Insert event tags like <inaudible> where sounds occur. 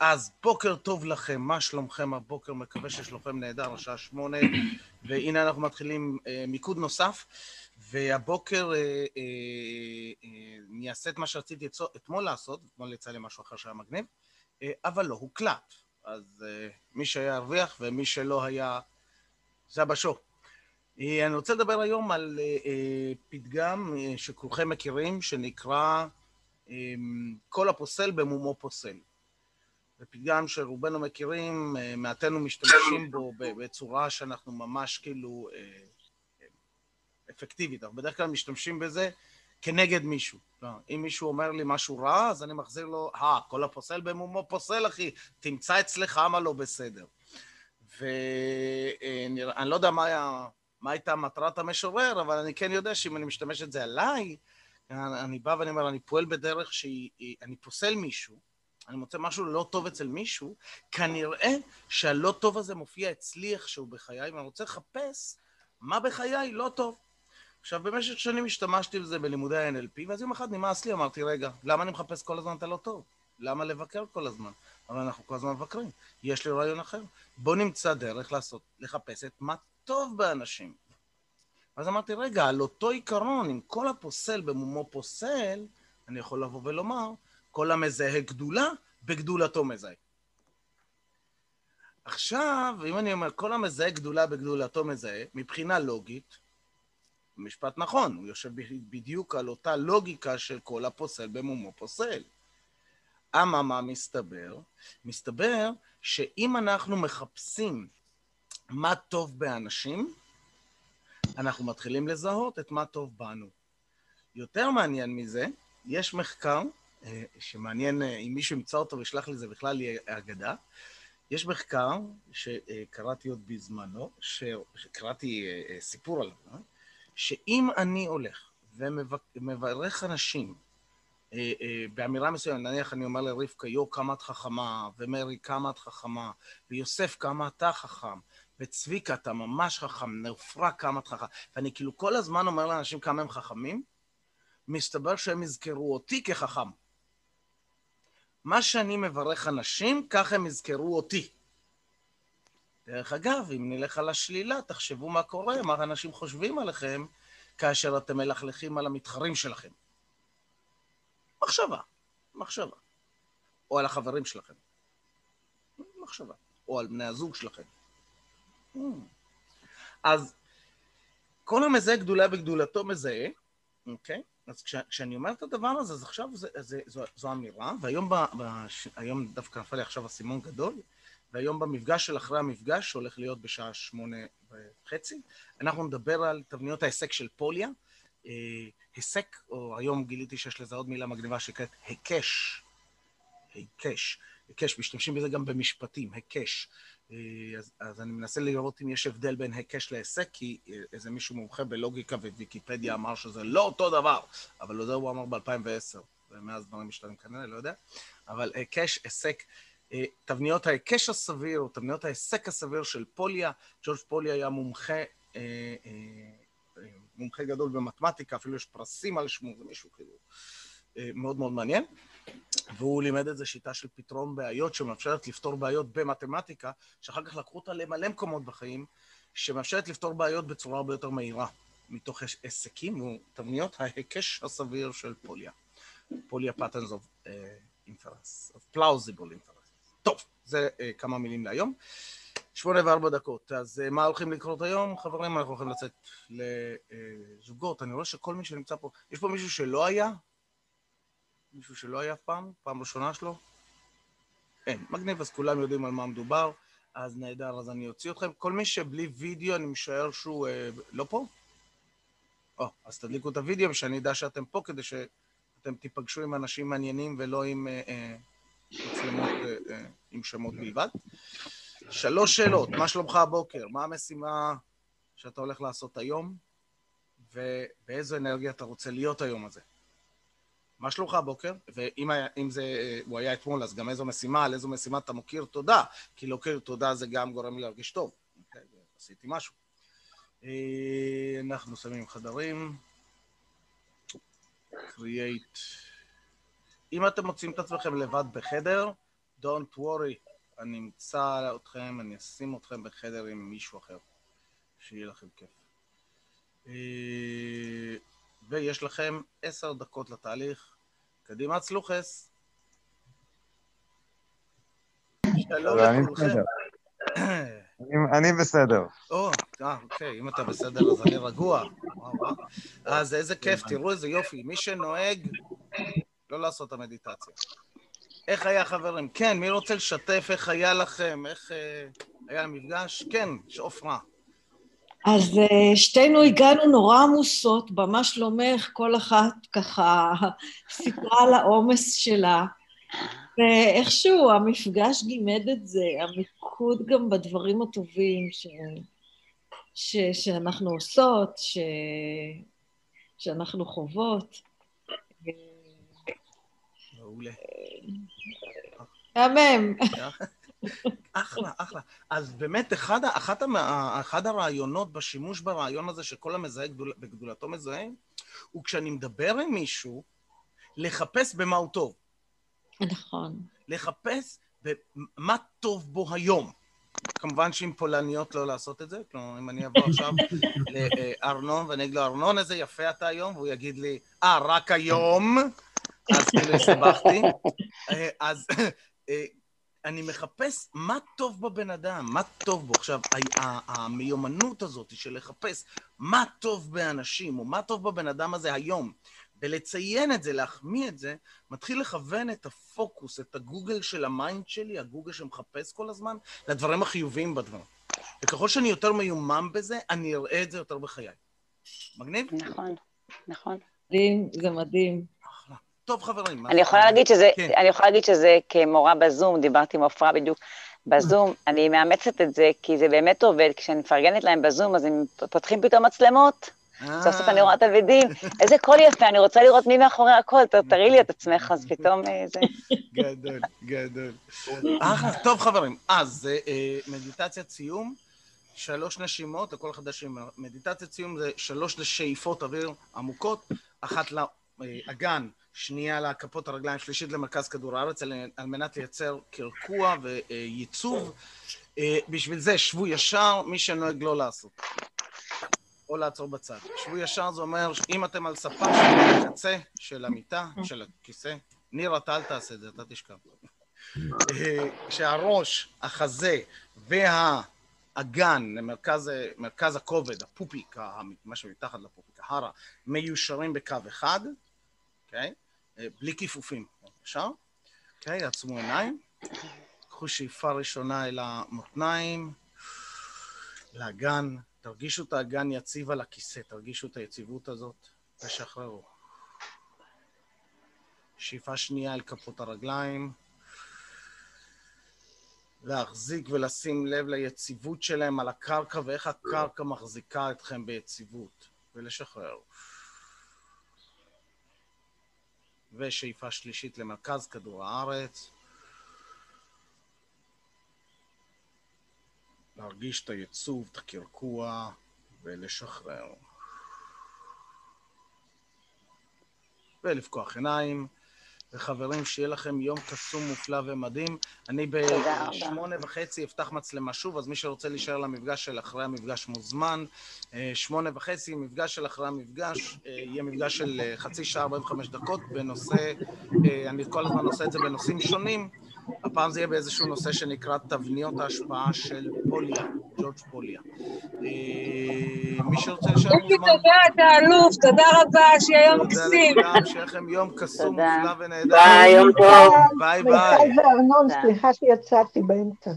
אז בוקר טוב לכם, מה שלומכם הבוקר? מקווה ששלומכם נהדר, השעה שמונה, והנה אנחנו מתחילים אה, מיקוד נוסף, והבוקר אה, אה, אה, אני אעשה את מה שרציתי אתמול לעשות, אתמול יצא לי משהו אחר שהיה מגניב, אה, אבל לא הוקלט, אז אה, מי שהיה ירוויח ומי שלא היה, זה הבשור. אה, אני רוצה לדבר היום על אה, אה, פתגם אה, שכולכם מכירים, שנקרא אה, כל הפוסל במומו פוסל. זה פתגם שרובנו מכירים, אה, מעטנו משתמשים בו בצורה שאנחנו ממש כאילו אה, אפקטיבית, אנחנו בדרך כלל משתמשים בזה כנגד מישהו. לא, אם מישהו אומר לי משהו רע, אז אני מחזיר לו, אה, כל הפוסל במומו פוסל, אחי, תמצא אצלך מה לא בסדר. ואני לא יודע מה, היה, מה הייתה מטרת המשורר, אבל אני כן יודע שאם אני משתמש את זה עליי, אני בא ואני אומר, אני פועל בדרך שאני פוסל מישהו, אני מוצא משהו לא טוב אצל מישהו, כנראה שהלא טוב הזה מופיע אצלי איכשהו בחיי, ואני רוצה לחפש מה בחיי לא טוב. עכשיו, במשך שנים השתמשתי בזה בלימודי ה-NLP, ואז יום אחד נמאס לי, אמרתי, רגע, למה אני מחפש כל הזמן את הלא טוב? למה לבקר כל הזמן? אבל אנחנו כל הזמן מבקרים. יש לי רעיון אחר. בוא נמצא דרך לעשות, לחפש את מה טוב באנשים. אז אמרתי, רגע, על אותו עיקרון, אם כל הפוסל במומו פוסל, אני יכול לבוא ולומר, כל המזהה גדולה, בגדולתו מזהה. עכשיו, אם אני אומר, כל המזהה גדולה בגדולתו מזהה, מבחינה לוגית, משפט נכון, הוא יושב בדיוק על אותה לוגיקה של כל הפוסל במומו פוסל. אממה מסתבר? מסתבר שאם אנחנו מחפשים מה טוב באנשים, אנחנו מתחילים לזהות את מה טוב בנו. יותר מעניין מזה, יש מחקר שמעניין, אה, אם מישהו ימצא אותו וישלח לי, זה בכלל יהיה אגדה. יש מחקר שקראתי עוד בזמנו, שקראתי אה, סיפור עליו, שאם אני הולך ומברך אנשים באמירה מסוימת, נניח אני אומר לרבקה, יו, כמה את חכמה, ומרי, כמה את חכמה, ויוסף, כמה אתה חכם, וצביקה, אתה ממש חכם, נפרה, כמה את חכם, ואני כאילו כל הזמן אומר לאנשים כמה הם חכמים, מסתבר שהם יזכרו אותי כחכם. מה שאני מברך אנשים, כך הם יזכרו אותי. דרך אגב, אם נלך על השלילה, תחשבו מה קורה, מה אנשים חושבים עליכם כאשר אתם מלכלכים על המתחרים שלכם. מחשבה, מחשבה. או על החברים שלכם. מחשבה. או על בני הזוג שלכם. אז כל המזהה גדולה בגדולתו מזהה, אוקיי? אז כש, כשאני אומר את הדבר הזה, אז עכשיו זה, זה, זו, זו אמירה, והיום ב, ב, היום דווקא נפל לי עכשיו אסימון גדול, והיום במפגש של אחרי המפגש, שהולך להיות בשעה שמונה וחצי, אנחנו נדבר על תבניות ההיסק של פוליה. אה, היסק, או היום גיליתי שיש לזה עוד מילה מגניבה שנקראת היקש. היקש. היקש, משתמשים בזה גם במשפטים, היקש. אה, אז, אז אני מנסה לראות אם יש הבדל בין היקש להיסק, כי אה, איזה מישהו מומחה בלוגיקה וויקיפדיה אמר שזה לא אותו דבר, אבל זה הוא אמר ב-2010, ומאז דברים משתנים כנראה, לא יודע. אבל היקש, היסק, אה, תבניות ההיקש הסביר, או תבניות ההיסק הסביר של פוליה, ג'ורג' פוליה היה מומחה, מומחה גדול במתמטיקה, אפילו יש פרסים על שמו, זה מישהו כאילו מאוד מאוד מעניין. והוא לימד איזה שיטה של פתרון בעיות שמאפשרת לפתור בעיות במתמטיקה, שאחר כך לקחו אותה למלא מקומות בחיים, שמאפשרת לפתור בעיות בצורה הרבה יותר מהירה, מתוך היסקים ותבניות ההיקש הסביר של פוליה. פוליה patterns of uh, inference, of plausible inference. טוב, זה uh, כמה מילים להיום. שמונה וארבע דקות. אז uh, מה הולכים לקרות היום? חברים, אנחנו הולכים לצאת לזוגות. אני רואה שכל מי שנמצא פה, יש פה מישהו שלא היה? מישהו שלא היה פעם? פעם ראשונה שלו? אין. מגניב, אז כולם יודעים על מה מדובר, אז נהדר, אז אני אוציא אתכם. כל מי שבלי וידאו, אני משער שהוא אה, לא פה? או, אז תדליקו את הוידאו ושאני אדע שאתם פה, כדי שאתם תיפגשו עם אנשים מעניינים ולא עם אה, אה, מצלמות אה, אה, עם שמות בלבד. שלוש שאלות, מה שלומך הבוקר? מה המשימה שאתה הולך לעשות היום? ובאיזו אנרגיה אתה רוצה להיות היום הזה? מה שלומך הבוקר? ואם היה, זה, הוא היה אתמול, אז גם איזו משימה, על איזו משימה אתה מוקיר תודה, כי להוקיר תודה זה גם גורם לי להרגיש טוב. אוקיי, עשיתי משהו. אה, אנחנו שמים חדרים. create. אם אתם מוצאים את עצמכם לבד בחדר, Don't worry, אני אמצא אתכם, אני אשים אתכם בחדר עם מישהו אחר, שיהיה לכם כיף. אה, ויש לכם עשר דקות לתהליך. קדימה, צלוחס. שלום לכולכם. <coughs> אני בסדר. או, אה, אוקיי, אם אתה בסדר אז אני רגוע. אז איזה כיף, תראו איזה יופי. מי שנוהג, לא לעשות את המדיטציה. איך היה, חברים? כן, מי רוצה לשתף איך היה לכם? איך אה, היה המפגש? כן, שעופרה. אז אה, שתינו הגענו נורא עמוסות, במה שלומך? כל אחת ככה <laughs> סיפרה על העומס שלה. ואיכשהו המפגש גימד את זה, המיקוד גם בדברים הטובים ש... ש... שאנחנו עושות, ש... שאנחנו חוות. מעולה. מהמם. אחלה, אחלה. אז באמת, אחד, אחד, אחד הרעיונות בשימוש ברעיון הזה שכל המזהה גדול, בגדולתו מזהה, הוא כשאני מדבר עם מישהו, לחפש במה הוא טוב. נכון. לחפש במה טוב בו היום. כמובן שעם פולניות לא לעשות את זה, כלומר, אם אני אבוא עכשיו <laughs> לארנון ואני אגיד לו, ארנון, איזה יפה אתה היום, והוא יגיד לי, אה, רק היום, אז כאילו הסתבכתי. <laughs> אה, אז אה, אני מחפש מה טוב בבן אדם, מה טוב בו. עכשיו, המיומנות הזאת של לחפש מה טוב באנשים, או מה טוב בבן אדם הזה היום, ולציין את זה, להחמיא את זה, מתחיל לכוון את הפוקוס, את הגוגל של ה mind שלי, הגוגל שמחפש כל הזמן, לדברים החיוביים בדבר. וככל שאני יותר מיומם בזה, אני אראה את זה יותר בחיי. מגניב? נכון, נכון. מדהים, זה מדהים. אחלה. טוב, חברים. אני יכולה להגיד שזה, כן. אני יכולה להגיד שזה כמורה בזום, דיברתי עם עפרה בדיוק בזום, <laughs> אני מאמצת את זה, כי זה באמת עובד, כשאני מפרגנת להם בזום, אז הם פותחים פתאום מצלמות. סוף סוף אני רואה תלמידים, <laughs> איזה קול יפה, אני רוצה לראות מי מאחורי הקול, תראי לי את עצמך, אז פתאום זה... <laughs> גדול, גדול. טוב חברים, אז מדיטציית סיום, שלוש נשימות לכל אחד נשימה. מדיטציית סיום זה שלוש שאיפות אוויר עמוקות, אחת לאגן, שנייה לכפות הרגליים, שלישית למרכז כדור הארץ, על מנת לייצר קרקוע וייצוב. בשביל זה שבו ישר, מי שנוהג לא לעשות. או לעצור בצד. שבו ישר זה אומר, אם אתם על ספה של הקצה של המיטה, של הכיסא, ניר, אתה אל תעשה את זה, אתה תשכב. שהראש, החזה והאגן, מרכז, מרכז הכובד, הפופיק, מה שמתחת לפופיק, ההרה, מיושרים בקו אחד, אוקיי? בלי כיפופים, ישר. אוקיי, עצמו עיניים. קחו שאיפה ראשונה אל המותניים, לאגן. תרגישו את האגן יציב על הכיסא, תרגישו את היציבות הזאת, ושחררו. שאיפה שנייה אל כפות הרגליים, להחזיק ולשים לב ליציבות שלהם על הקרקע ואיך הקרקע מחזיקה אתכם ביציבות, ולשחרר. ושאיפה שלישית למרכז כדור הארץ. להרגיש את הייצוב, את הקרקוע, ולשחרר. ולפקוח עיניים. וחברים, שיהיה לכם יום קסום, מופלא ומדהים. אני בשמונה וחצי אפתח מצלמה שוב, אז מי שרוצה להישאר למפגש של אחרי המפגש מוזמן. שמונה וחצי, מפגש של אחרי המפגש, יהיה מפגש של חצי שעה, 45 דקות, בנושא, אני כל הזמן עושה את זה בנושאים שונים. הפעם זה יהיה באיזשהו נושא שנקרא תבניות ההשפעה של פוליה, ג'ורג' פוליה. מי שרוצה לשאול מוזמן... תודה, אתה אלוף, תודה רבה, שיהיה יום מקסים. תודה לכולם, שיהיה לכם יום קסום, מופלא ונהדר. ביי, יום טוב. ביי ביי. מיכל וארנון, סליחה שיצאתי באמצע.